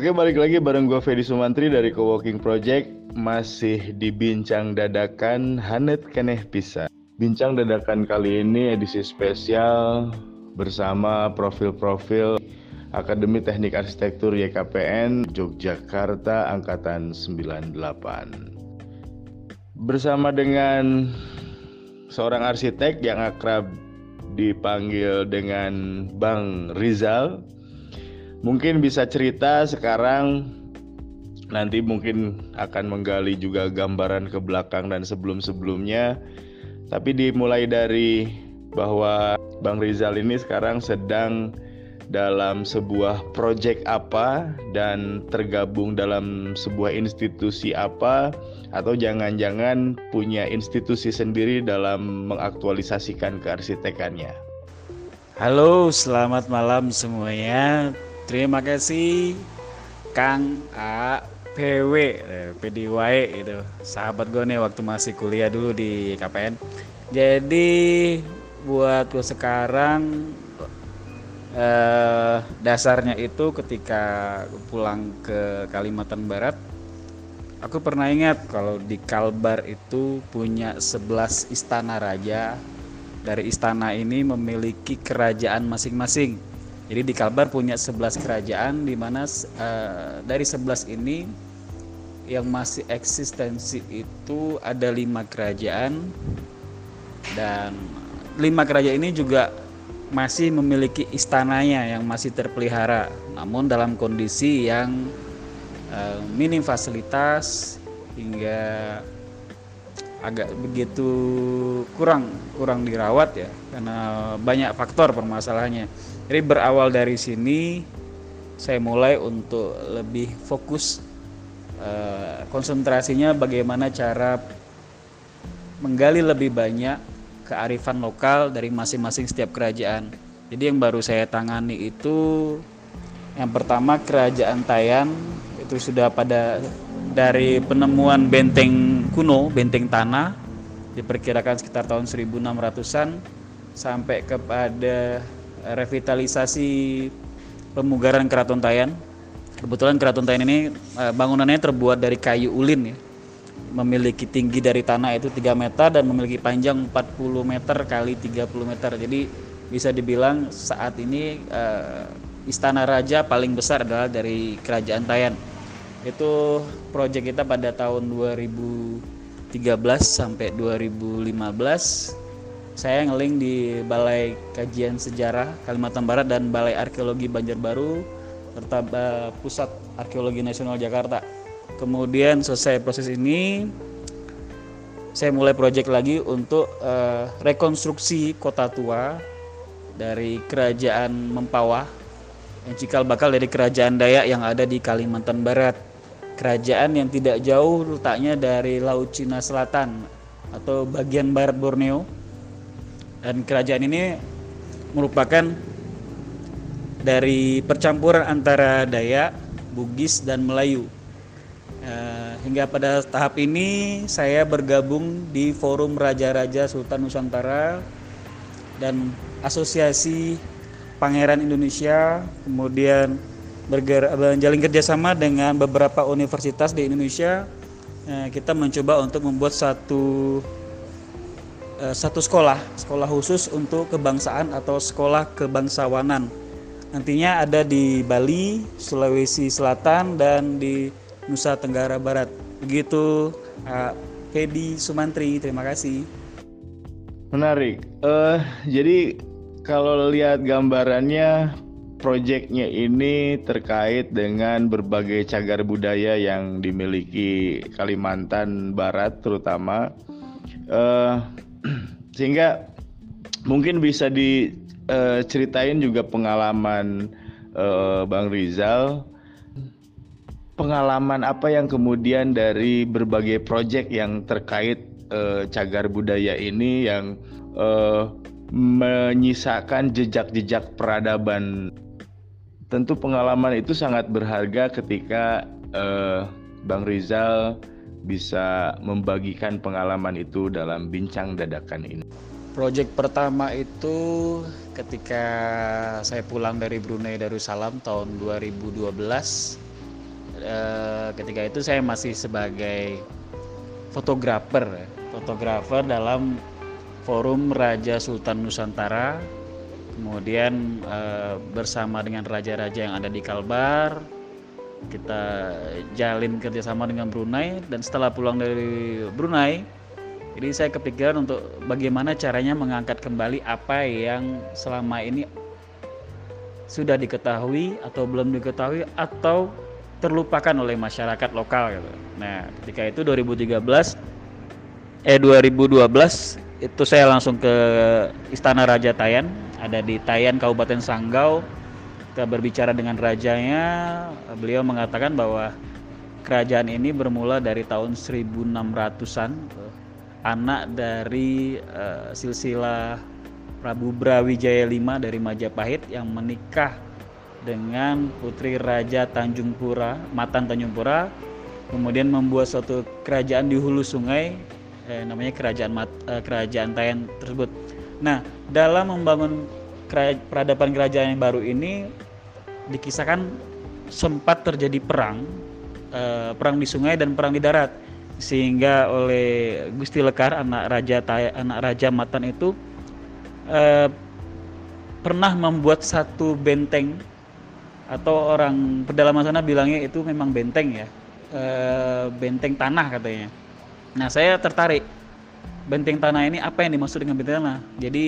Oke, balik lagi bareng gue Fedi Sumantri dari Coworking Project. Masih di Bincang Dadakan Hanet Keneh Pisa Bincang Dadakan kali ini edisi spesial Bersama profil-profil Akademi Teknik Arsitektur YKPN Yogyakarta Angkatan 98 Bersama dengan seorang arsitek yang akrab dipanggil dengan Bang Rizal mungkin bisa cerita sekarang nanti mungkin akan menggali juga gambaran ke belakang dan sebelum-sebelumnya tapi dimulai dari bahwa Bang Rizal ini sekarang sedang dalam sebuah proyek apa dan tergabung dalam sebuah institusi apa atau jangan-jangan punya institusi sendiri dalam mengaktualisasikan kearsitekannya. Halo, selamat malam semuanya. Terima kasih Kang A. PW eh, PDY itu. Sahabat gue nih waktu masih kuliah dulu di KPN. Jadi buat gue sekarang eh, dasarnya itu ketika pulang ke Kalimantan Barat aku pernah ingat kalau di Kalbar itu punya 11 istana raja. Dari istana ini memiliki kerajaan masing-masing jadi di Kalbar punya 11 kerajaan di mana uh, dari 11 ini yang masih eksistensi itu ada lima kerajaan. Dan lima kerajaan ini juga masih memiliki istananya yang masih terpelihara. Namun dalam kondisi yang uh, minim fasilitas hingga agak begitu kurang kurang dirawat ya karena banyak faktor permasalahannya jadi berawal dari sini saya mulai untuk lebih fokus uh, konsentrasinya bagaimana cara menggali lebih banyak kearifan lokal dari masing-masing setiap kerajaan. Jadi yang baru saya tangani itu yang pertama kerajaan Tayan itu sudah pada dari penemuan benteng kuno, benteng tanah diperkirakan sekitar tahun 1600-an sampai kepada revitalisasi pemugaran Keraton Tayan. Kebetulan Keraton Tayan ini eh, bangunannya terbuat dari kayu ulin ya. Memiliki tinggi dari tanah itu 3 meter dan memiliki panjang 40 meter kali 30 meter. Jadi bisa dibilang saat ini uh, istana raja paling besar adalah dari Kerajaan Tayan. Itu proyek kita pada tahun 2013 sampai 2015 saya ngeling di Balai Kajian Sejarah Kalimantan Barat dan Balai Arkeologi Banjarbaru serta Pusat Arkeologi Nasional Jakarta. Kemudian selesai proses ini, saya mulai proyek lagi untuk uh, rekonstruksi kota tua dari Kerajaan Mempawah yang cikal bakal dari Kerajaan Dayak yang ada di Kalimantan Barat. Kerajaan yang tidak jauh letaknya dari Laut Cina Selatan atau bagian barat Borneo dan kerajaan ini merupakan dari percampuran antara Dayak, Bugis dan Melayu. Uh, hingga pada tahap ini saya bergabung di Forum Raja-Raja Sultan Nusantara dan Asosiasi Pangeran Indonesia, kemudian menjalin kerjasama dengan beberapa universitas di Indonesia. Uh, kita mencoba untuk membuat satu Eh, satu sekolah, sekolah khusus untuk kebangsaan atau sekolah kebangsawanan. Nantinya ada di Bali, Sulawesi Selatan, dan di Nusa Tenggara Barat. Begitu, uh, Fedi Sumantri. Terima kasih. Menarik. Uh, jadi kalau lihat gambarannya, proyeknya ini terkait dengan berbagai cagar budaya yang dimiliki Kalimantan Barat, terutama. Uh, sehingga mungkin bisa diceritain juga pengalaman uh, Bang Rizal. Pengalaman apa yang kemudian dari berbagai proyek yang terkait uh, cagar budaya ini yang uh, menyisakan jejak-jejak peradaban? Tentu pengalaman itu sangat berharga ketika uh, Bang Rizal bisa membagikan pengalaman itu dalam bincang dadakan ini. Project pertama itu ketika saya pulang dari Brunei Darussalam tahun 2012 uh, ketika itu saya masih sebagai fotografer fotografer dalam forum Raja Sultan Nusantara kemudian uh, bersama dengan raja-raja yang ada di Kalbar kita jalin kerjasama dengan Brunei. Dan setelah pulang dari Brunei jadi saya kepikiran untuk bagaimana caranya mengangkat kembali apa yang selama ini sudah diketahui atau belum diketahui atau terlupakan oleh masyarakat lokal gitu. Nah, ketika itu 2013 eh 2012 itu saya langsung ke Istana Raja Tayan, ada di Tayan Kabupaten Sanggau kita berbicara dengan rajanya, beliau mengatakan bahwa kerajaan ini bermula dari tahun 1600-an, anak dari uh, silsilah Prabu Brawijaya V dari Majapahit yang menikah dengan putri Raja Tanjung Pura, Matan Tanjung Pura, kemudian membuat suatu kerajaan di hulu sungai, eh, namanya kerajaan eh, kerajaan Tayan tersebut. Nah, dalam membangun peradaban kerajaan yang baru ini dikisahkan sempat terjadi perang uh, perang di sungai dan perang di darat. Sehingga oleh Gusti Lekar anak raja anak raja Matan itu uh, pernah membuat satu benteng atau orang pedalaman sana bilangnya itu memang benteng ya uh, benteng tanah katanya. Nah saya tertarik benteng tanah ini apa yang dimaksud dengan benteng tanah jadi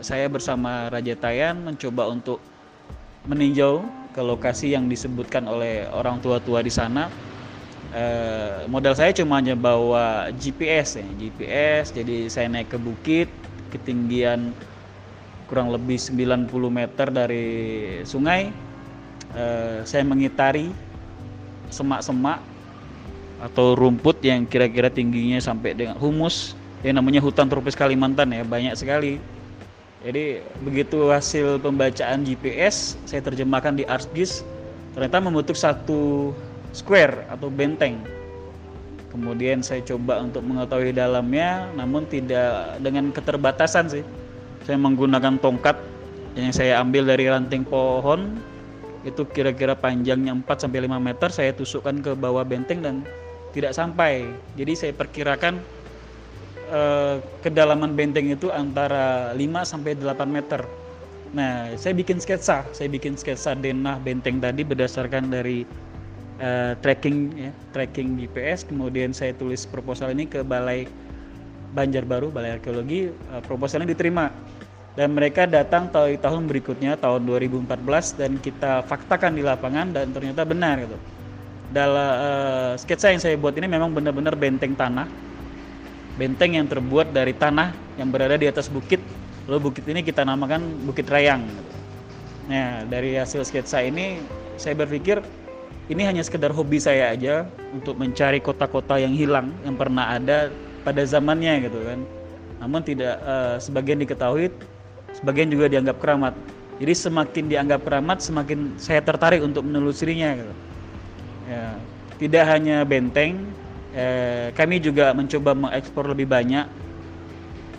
saya bersama Raja Tayan mencoba untuk meninjau ke lokasi yang disebutkan oleh orang tua-tua di sana. Eh, modal saya cuma hanya bawa GPS ya, GPS. Jadi saya naik ke bukit, ketinggian kurang lebih 90 meter dari sungai. Eh, saya mengitari semak-semak atau rumput yang kira-kira tingginya sampai dengan humus yang namanya hutan tropis Kalimantan ya banyak sekali jadi begitu hasil pembacaan GPS saya terjemahkan di ArcGIS ternyata membentuk satu square atau benteng. Kemudian saya coba untuk mengetahui dalamnya namun tidak dengan keterbatasan sih. Saya menggunakan tongkat yang saya ambil dari ranting pohon itu kira-kira panjangnya 4 sampai 5 meter saya tusukkan ke bawah benteng dan tidak sampai. Jadi saya perkirakan eh, kedalaman benteng itu antara 5 sampai 8 meter. Nah, saya bikin sketsa, saya bikin sketsa denah benteng tadi berdasarkan dari eh, tracking ya, tracking GPS. Kemudian saya tulis proposal ini ke Balai Banjarbaru, Balai Arkeologi. Eh, proposalnya diterima dan mereka datang tahun tahun berikutnya tahun 2014 dan kita faktakan di lapangan dan ternyata benar gitu. Dalam uh, sketsa yang saya buat ini memang benar-benar benteng tanah benteng yang terbuat dari tanah yang berada di atas bukit. Lalu bukit ini kita namakan Bukit Rayang. Nah, dari hasil sketsa ini saya berpikir ini hanya sekedar hobi saya aja untuk mencari kota-kota yang hilang yang pernah ada pada zamannya gitu kan. Namun tidak uh, sebagian diketahui, sebagian juga dianggap keramat. Jadi semakin dianggap keramat, semakin saya tertarik untuk menelusurinya gitu. Ya, tidak hanya benteng, eh, kami juga mencoba mengekspor lebih banyak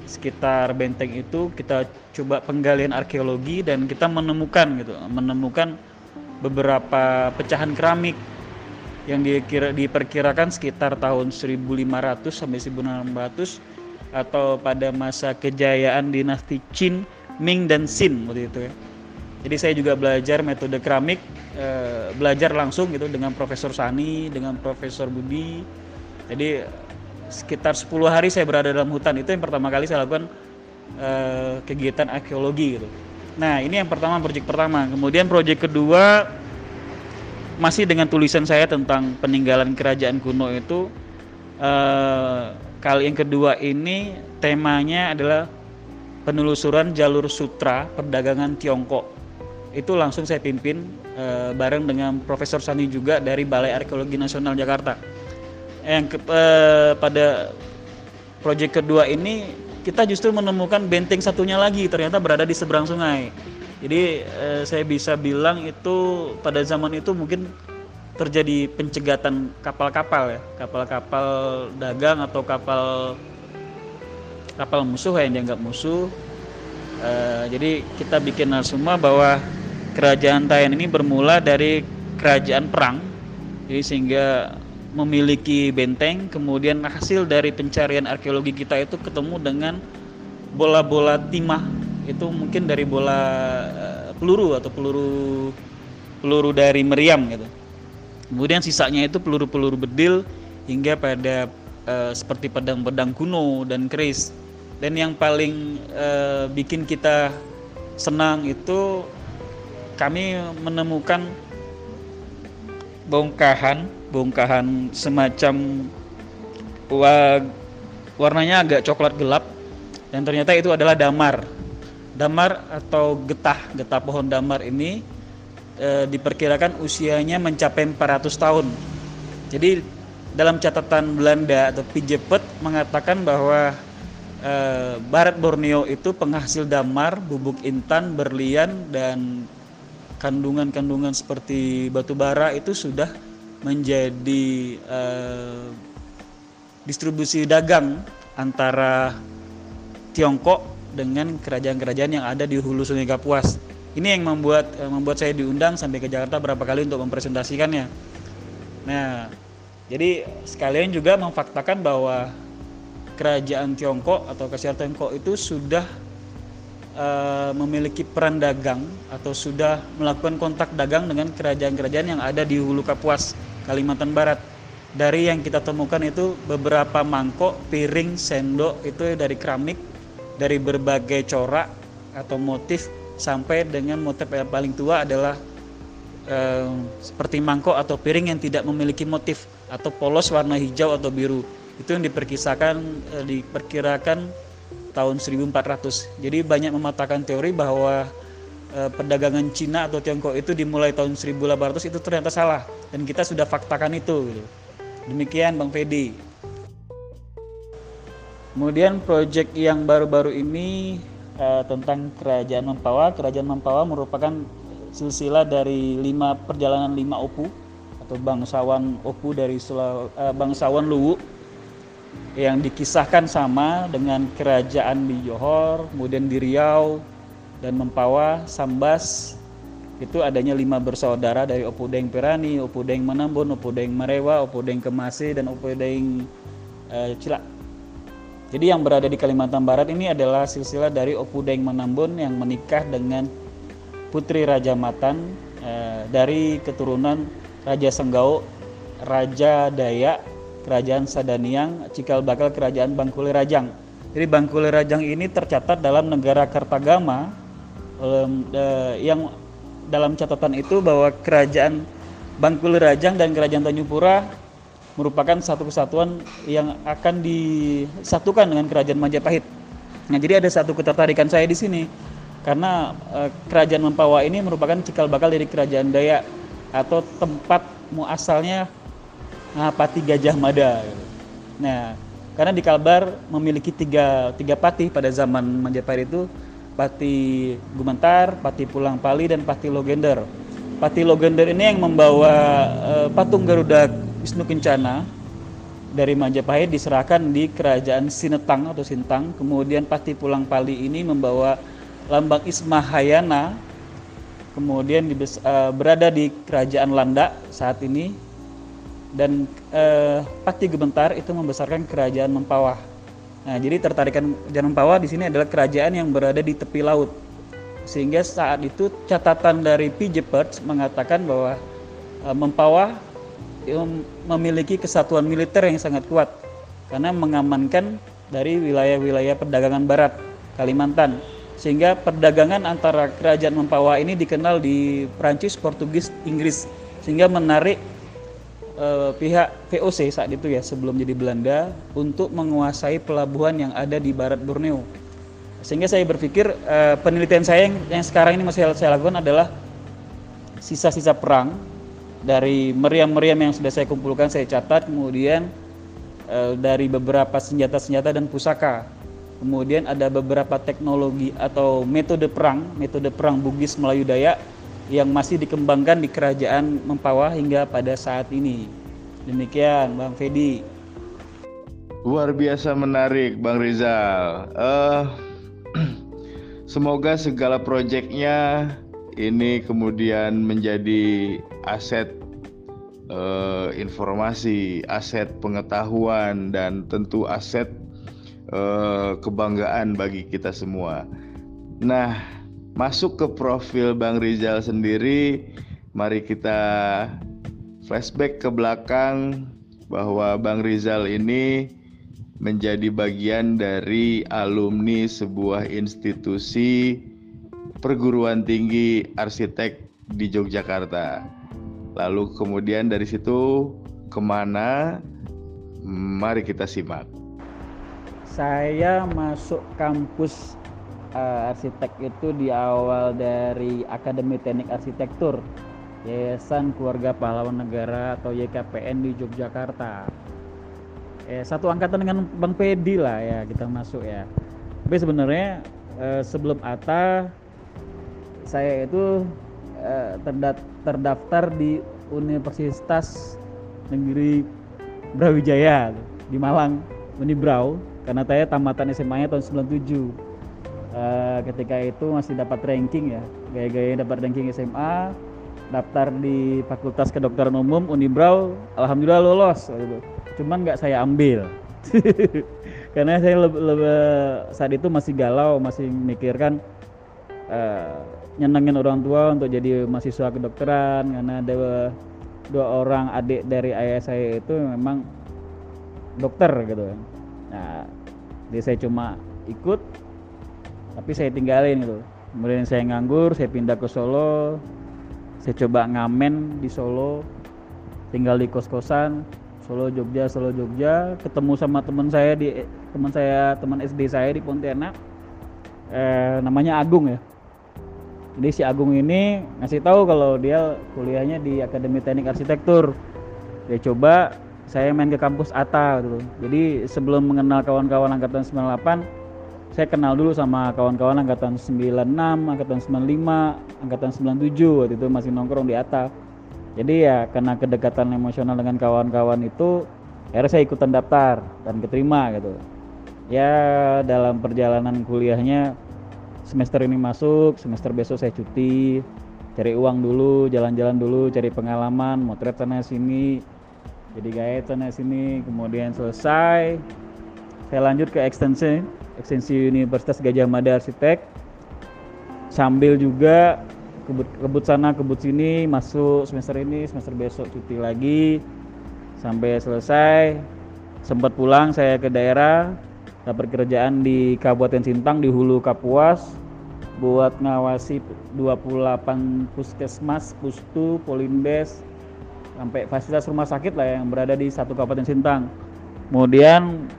sekitar benteng itu kita coba penggalian arkeologi dan kita menemukan gitu menemukan beberapa pecahan keramik yang dikira, diperkirakan sekitar tahun 1500 sampai 1600 atau pada masa kejayaan dinasti Qin, Ming dan Xin waktu itu ya. Jadi saya juga belajar metode keramik, eh, belajar langsung gitu dengan Profesor Sani, dengan Profesor Budi, jadi sekitar 10 hari saya berada dalam hutan itu yang pertama kali saya lakukan uh, kegiatan arkeologi gitu. Nah ini yang pertama proyek pertama. Kemudian proyek kedua masih dengan tulisan saya tentang peninggalan kerajaan kuno itu. Uh, kali yang kedua ini temanya adalah penelusuran jalur sutra perdagangan Tiongkok. Itu langsung saya pimpin uh, bareng dengan Profesor Sani juga dari Balai Arkeologi Nasional Jakarta yang ke, eh, pada proyek kedua ini kita justru menemukan benteng satunya lagi ternyata berada di seberang sungai. Jadi eh, saya bisa bilang itu pada zaman itu mungkin terjadi pencegatan kapal-kapal ya, kapal-kapal dagang atau kapal kapal musuh yang dianggap musuh. Uh, jadi kita bikin semua bahwa kerajaan Tayan ini bermula dari kerajaan perang Jadi sehingga memiliki benteng, kemudian hasil dari pencarian arkeologi kita itu ketemu dengan bola-bola timah itu mungkin dari bola uh, peluru atau peluru peluru dari meriam gitu. Kemudian sisanya itu peluru-peluru bedil hingga pada uh, seperti pedang-pedang kuno dan keris. Dan yang paling uh, bikin kita senang itu kami menemukan bongkahan bongkahan semacam warnanya agak coklat gelap dan ternyata itu adalah damar. Damar atau getah getah pohon damar ini e, diperkirakan usianya mencapai 400 tahun. Jadi dalam catatan Belanda atau Pijepet mengatakan bahwa e, Barat Borneo itu penghasil damar, bubuk intan, berlian dan kandungan-kandungan seperti batu bara itu sudah menjadi uh, distribusi dagang antara Tiongkok dengan kerajaan-kerajaan yang ada di hulu Sungai Kapuas. Ini yang membuat uh, membuat saya diundang sampai ke Jakarta berapa kali untuk mempresentasikannya. Nah, jadi sekalian juga memfaktakan bahwa kerajaan Tiongkok atau Kasiar Tiongkok itu sudah uh, memiliki peran dagang atau sudah melakukan kontak dagang dengan kerajaan-kerajaan yang ada di Hulu Kapuas Kalimantan Barat. Dari yang kita temukan itu beberapa mangkok, piring, sendok itu dari keramik, dari berbagai corak atau motif sampai dengan motif yang paling tua adalah eh, seperti mangkok atau piring yang tidak memiliki motif atau polos warna hijau atau biru. Itu yang diperkisahkan eh, diperkirakan tahun 1400. Jadi banyak mematahkan teori bahwa Eh, perdagangan Cina atau Tiongkok itu dimulai tahun 1800 itu ternyata salah dan kita sudah faktakan itu. Gitu. Demikian Bang Fedi. Kemudian proyek yang baru-baru ini uh, tentang Kerajaan Mempawah. Kerajaan Mempawah merupakan silsilah dari lima perjalanan lima opu atau bangsawan opu dari Sulawesi, uh, bangsawan Luwu yang dikisahkan sama dengan kerajaan di Johor, kemudian di Riau, dan Mempawa, Sambas itu adanya lima bersaudara dari Opudeng Pirani, Opudeng Manambun, Opudeng Marewa, Opudeng Kemasi dan Opudeng uh, Cilak. Jadi yang berada di Kalimantan Barat ini adalah silsilah dari Opudeng Manambun yang menikah dengan putri Raja Matan uh, dari keturunan Raja Senggau, Raja Dayak, Kerajaan Sadaniang, cikal bakal Kerajaan Bangkuli Rajang. Jadi Bangkuli Rajang ini tercatat dalam negara Kartagama uh, yang dalam catatan itu bahwa kerajaan Bangkuli Rajang dan kerajaan Tanjung Pura merupakan satu kesatuan yang akan disatukan dengan kerajaan Majapahit. Nah, jadi ada satu ketertarikan saya di sini karena uh, kerajaan Mempawah ini merupakan cikal bakal dari kerajaan Dayak atau tempat muasalnya Pati Gajah Mada. Nah, karena di Kalbar memiliki tiga, tiga patih pada zaman Majapahit itu Pati Gumentar, Pati Pulang Pali, dan Pati Logender. Pati Logender ini yang membawa uh, patung Garuda Wisnu Kencana dari Majapahit diserahkan di kerajaan Sinetang atau Sintang. Kemudian Pati Pulang Pali ini membawa lambang Ismahayana kemudian di, uh, berada di kerajaan Landa saat ini dan uh, Pati Gebentar itu membesarkan kerajaan Mempawah Nah, jadi tertarikan Jangan Pawa di sini adalah kerajaan yang berada di tepi laut. Sehingga saat itu catatan dari P. Jepers mengatakan bahwa e, Mempawah memiliki kesatuan militer yang sangat kuat karena mengamankan dari wilayah-wilayah perdagangan barat Kalimantan. Sehingga perdagangan antara kerajaan Mempawah ini dikenal di Prancis, Portugis, Inggris sehingga menarik uh, pihak VOC saat itu ya sebelum jadi Belanda untuk menguasai pelabuhan yang ada di barat Borneo. Sehingga saya berpikir uh, penelitian saya yang, yang sekarang ini masih saya lakukan adalah sisa-sisa perang dari meriam-meriam yang sudah saya kumpulkan saya catat kemudian uh, dari beberapa senjata-senjata dan pusaka. Kemudian ada beberapa teknologi atau metode perang, metode perang Bugis Melayu Dayak yang masih dikembangkan di kerajaan Mempawah hingga pada saat ini. Demikian Bang Fedi. Luar biasa menarik Bang Rizal. Uh, semoga segala proyeknya ini kemudian menjadi aset uh, informasi, aset pengetahuan, dan tentu aset uh, kebanggaan bagi kita semua. Nah, masuk ke profil Bang Rizal sendiri, mari kita flashback ke belakang bahwa Bang Rizal ini menjadi bagian dari alumni sebuah institusi perguruan tinggi arsitek di Yogyakarta. Lalu kemudian dari situ ke mana? Mari kita simak. Saya masuk kampus uh, arsitek itu di awal dari Akademi Teknik Arsitektur Yayasan Keluarga Pahlawan Negara atau YKPN di Yogyakarta. Eh, satu angkatan dengan Bang Pedi lah ya kita masuk ya. Tapi sebenarnya eh, sebelum ATA saya itu eh, terdaftar di Universitas Negeri Brawijaya di Malang, Unibrau karena saya tamatan SMA-nya tahun 97. Uh, ketika itu masih dapat ranking ya, gaya-gaya dapat ranking SMA, daftar di Fakultas Kedokteran Umum Unibrau, alhamdulillah lolos gitu. Cuman nggak saya ambil. Karena saya lebih, lebih saat itu masih galau, masih mikirkan uh, nyenengin orang tua untuk jadi mahasiswa kedokteran karena ada dua orang adik dari ayah saya itu memang dokter gitu nah jadi saya cuma ikut tapi saya tinggalin gitu kemudian saya nganggur saya pindah ke Solo. Saya coba ngamen di Solo. Tinggal di kos-kosan. Solo Jogja Solo Jogja. Ketemu sama teman saya di teman saya teman SD saya di Pontianak. Eh, namanya Agung ya. Jadi si Agung ini ngasih tahu kalau dia kuliahnya di Akademi Teknik Arsitektur. Dia coba saya main ke kampus ATA gitu. Jadi sebelum mengenal kawan-kawan angkatan 98 saya kenal dulu sama kawan-kawan angkatan 96 angkatan 95 angkatan 97 waktu itu masih nongkrong di ATA jadi ya karena kedekatan emosional dengan kawan-kawan itu akhirnya saya ikutan daftar dan keterima gitu. Ya dalam perjalanan kuliahnya semester ini masuk semester besok saya cuti cari uang dulu jalan-jalan dulu cari pengalaman motret sana sini jadi gaya sana sini kemudian selesai saya lanjut ke ekstensi ekstensi Universitas Gajah Mada Arsitek sambil juga kebut, kebut sana kebut sini masuk semester ini semester besok cuti lagi sampai selesai sempat pulang saya ke daerah dapat kerjaan di Kabupaten Sintang di Hulu Kapuas buat ngawasi 28 puskesmas, pustu, polindes, sampai fasilitas rumah sakit lah yang berada di satu Kabupaten Sintang. Kemudian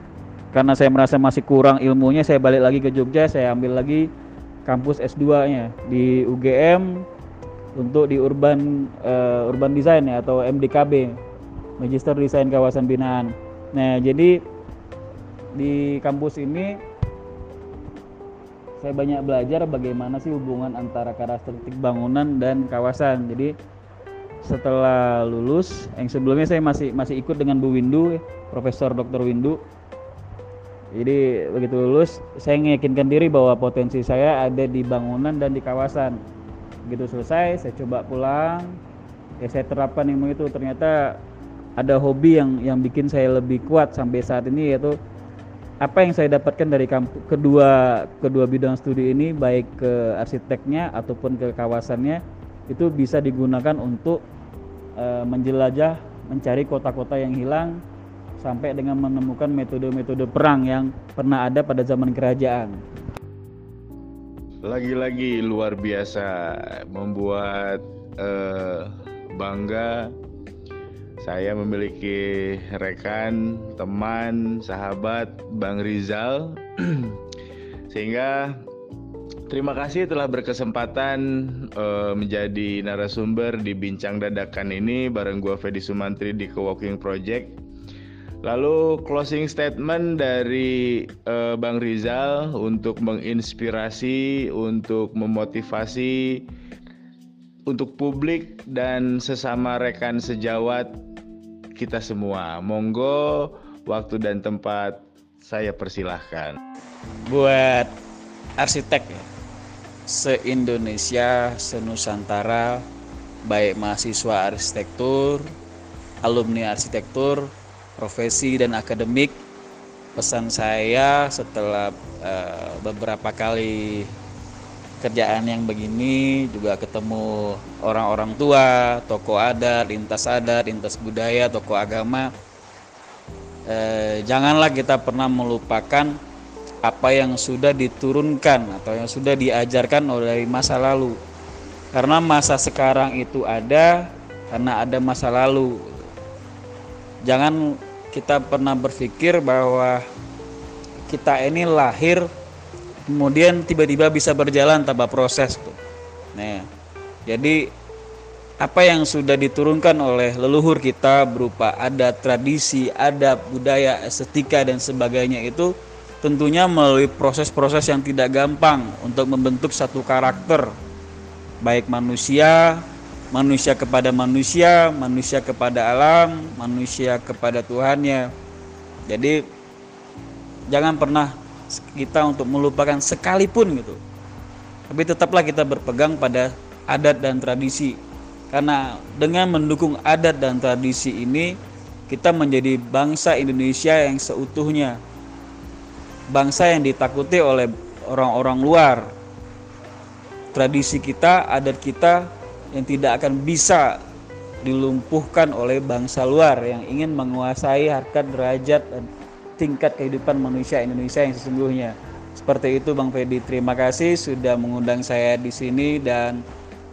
karena saya merasa masih kurang ilmunya, saya balik lagi ke Jogja, saya ambil lagi kampus S2-nya di UGM untuk di urban uh, urban design ya atau MDKB, Magister Desain Kawasan Binaan. Nah, jadi di kampus ini saya banyak belajar bagaimana sih hubungan antara karakteristik bangunan dan kawasan. Jadi setelah lulus, yang sebelumnya saya masih masih ikut dengan Bu Windu, Profesor Dr. Windu. Jadi begitu lulus, saya meyakinkan diri bahwa potensi saya ada di bangunan dan di kawasan. Begitu selesai, saya coba pulang, ya saya terapkan ilmu itu. Ternyata ada hobi yang yang bikin saya lebih kuat sampai saat ini yaitu apa yang saya dapatkan dari kedua kedua bidang studi ini baik ke arsiteknya ataupun ke kawasannya itu bisa digunakan untuk e, menjelajah mencari kota-kota yang hilang sampai dengan menemukan metode-metode perang yang pernah ada pada zaman kerajaan. Lagi-lagi luar biasa membuat e, bangga saya memiliki rekan, teman, sahabat Bang Rizal sehingga terima kasih telah berkesempatan uh, menjadi narasumber di bincang dadakan ini bareng gua Fedi Sumantri di Coworking Project. Lalu closing statement dari uh, Bang Rizal untuk menginspirasi, untuk memotivasi untuk publik dan sesama rekan sejawat kita semua. Monggo waktu dan tempat saya persilahkan. Buat arsitek ya, se-Indonesia, se-Nusantara, baik mahasiswa arsitektur alumni arsitektur, profesi dan akademik. Pesan saya setelah uh, beberapa kali kerjaan yang begini juga ketemu orang-orang tua, tokoh adat, lintas adat, lintas budaya, tokoh agama. Eh, janganlah kita pernah melupakan apa yang sudah diturunkan atau yang sudah diajarkan oleh masa lalu. Karena masa sekarang itu ada karena ada masa lalu. Jangan kita pernah berpikir bahwa kita ini lahir kemudian tiba-tiba bisa berjalan tanpa proses tuh. Nah, jadi apa yang sudah diturunkan oleh leluhur kita berupa adat, tradisi, adab, budaya, estetika dan sebagainya itu tentunya melalui proses-proses yang tidak gampang untuk membentuk satu karakter baik manusia, manusia kepada manusia, manusia kepada alam, manusia kepada Tuhannya. Jadi jangan pernah kita untuk melupakan sekalipun gitu. Tapi tetaplah kita berpegang pada adat dan tradisi. Karena dengan mendukung adat dan tradisi ini kita menjadi bangsa Indonesia yang seutuhnya. Bangsa yang ditakuti oleh orang-orang luar. Tradisi kita, adat kita yang tidak akan bisa dilumpuhkan oleh bangsa luar yang ingin menguasai harkat derajat dan tingkat kehidupan manusia Indonesia yang sesungguhnya. Seperti itu Bang Fedi, terima kasih sudah mengundang saya di sini dan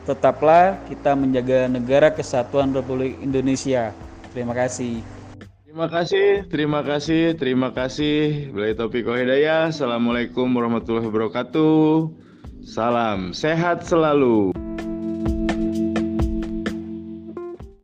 tetaplah kita menjaga negara kesatuan Republik Indonesia. Terima kasih. Terima kasih, terima kasih, terima kasih. Bilai Topik. Assalamualaikum warahmatullahi wabarakatuh. Salam sehat selalu.